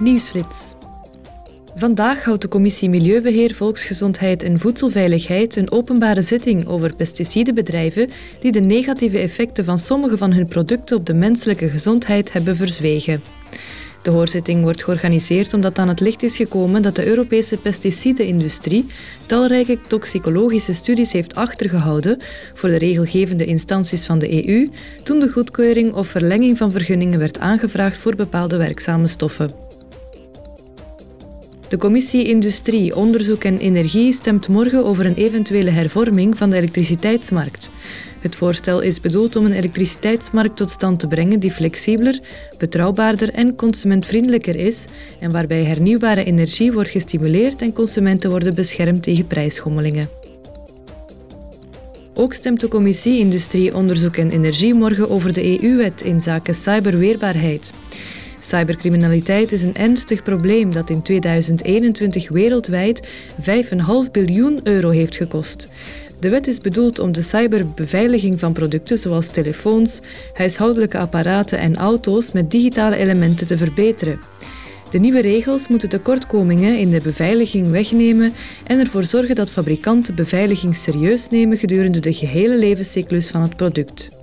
Nieuwsflits. Vandaag houdt de Commissie Milieubeheer, Volksgezondheid en Voedselveiligheid een openbare zitting over pesticidenbedrijven die de negatieve effecten van sommige van hun producten op de menselijke gezondheid hebben verzwegen. De hoorzitting wordt georganiseerd omdat aan het licht is gekomen dat de Europese pesticidenindustrie talrijke toxicologische studies heeft achtergehouden voor de regelgevende instanties van de EU toen de goedkeuring of verlenging van vergunningen werd aangevraagd voor bepaalde werkzame stoffen. De Commissie Industrie, Onderzoek en Energie stemt morgen over een eventuele hervorming van de elektriciteitsmarkt. Het voorstel is bedoeld om een elektriciteitsmarkt tot stand te brengen die flexibeler, betrouwbaarder en consumentvriendelijker is en waarbij hernieuwbare energie wordt gestimuleerd en consumenten worden beschermd tegen prijsschommelingen. Ook stemt de Commissie Industrie, Onderzoek en Energie morgen over de EU-wet in zaken cyberweerbaarheid. Cybercriminaliteit is een ernstig probleem dat in 2021 wereldwijd 5,5 biljoen euro heeft gekost. De wet is bedoeld om de cyberbeveiliging van producten zoals telefoons, huishoudelijke apparaten en auto's met digitale elementen te verbeteren. De nieuwe regels moeten tekortkomingen in de beveiliging wegnemen en ervoor zorgen dat fabrikanten beveiliging serieus nemen gedurende de gehele levenscyclus van het product.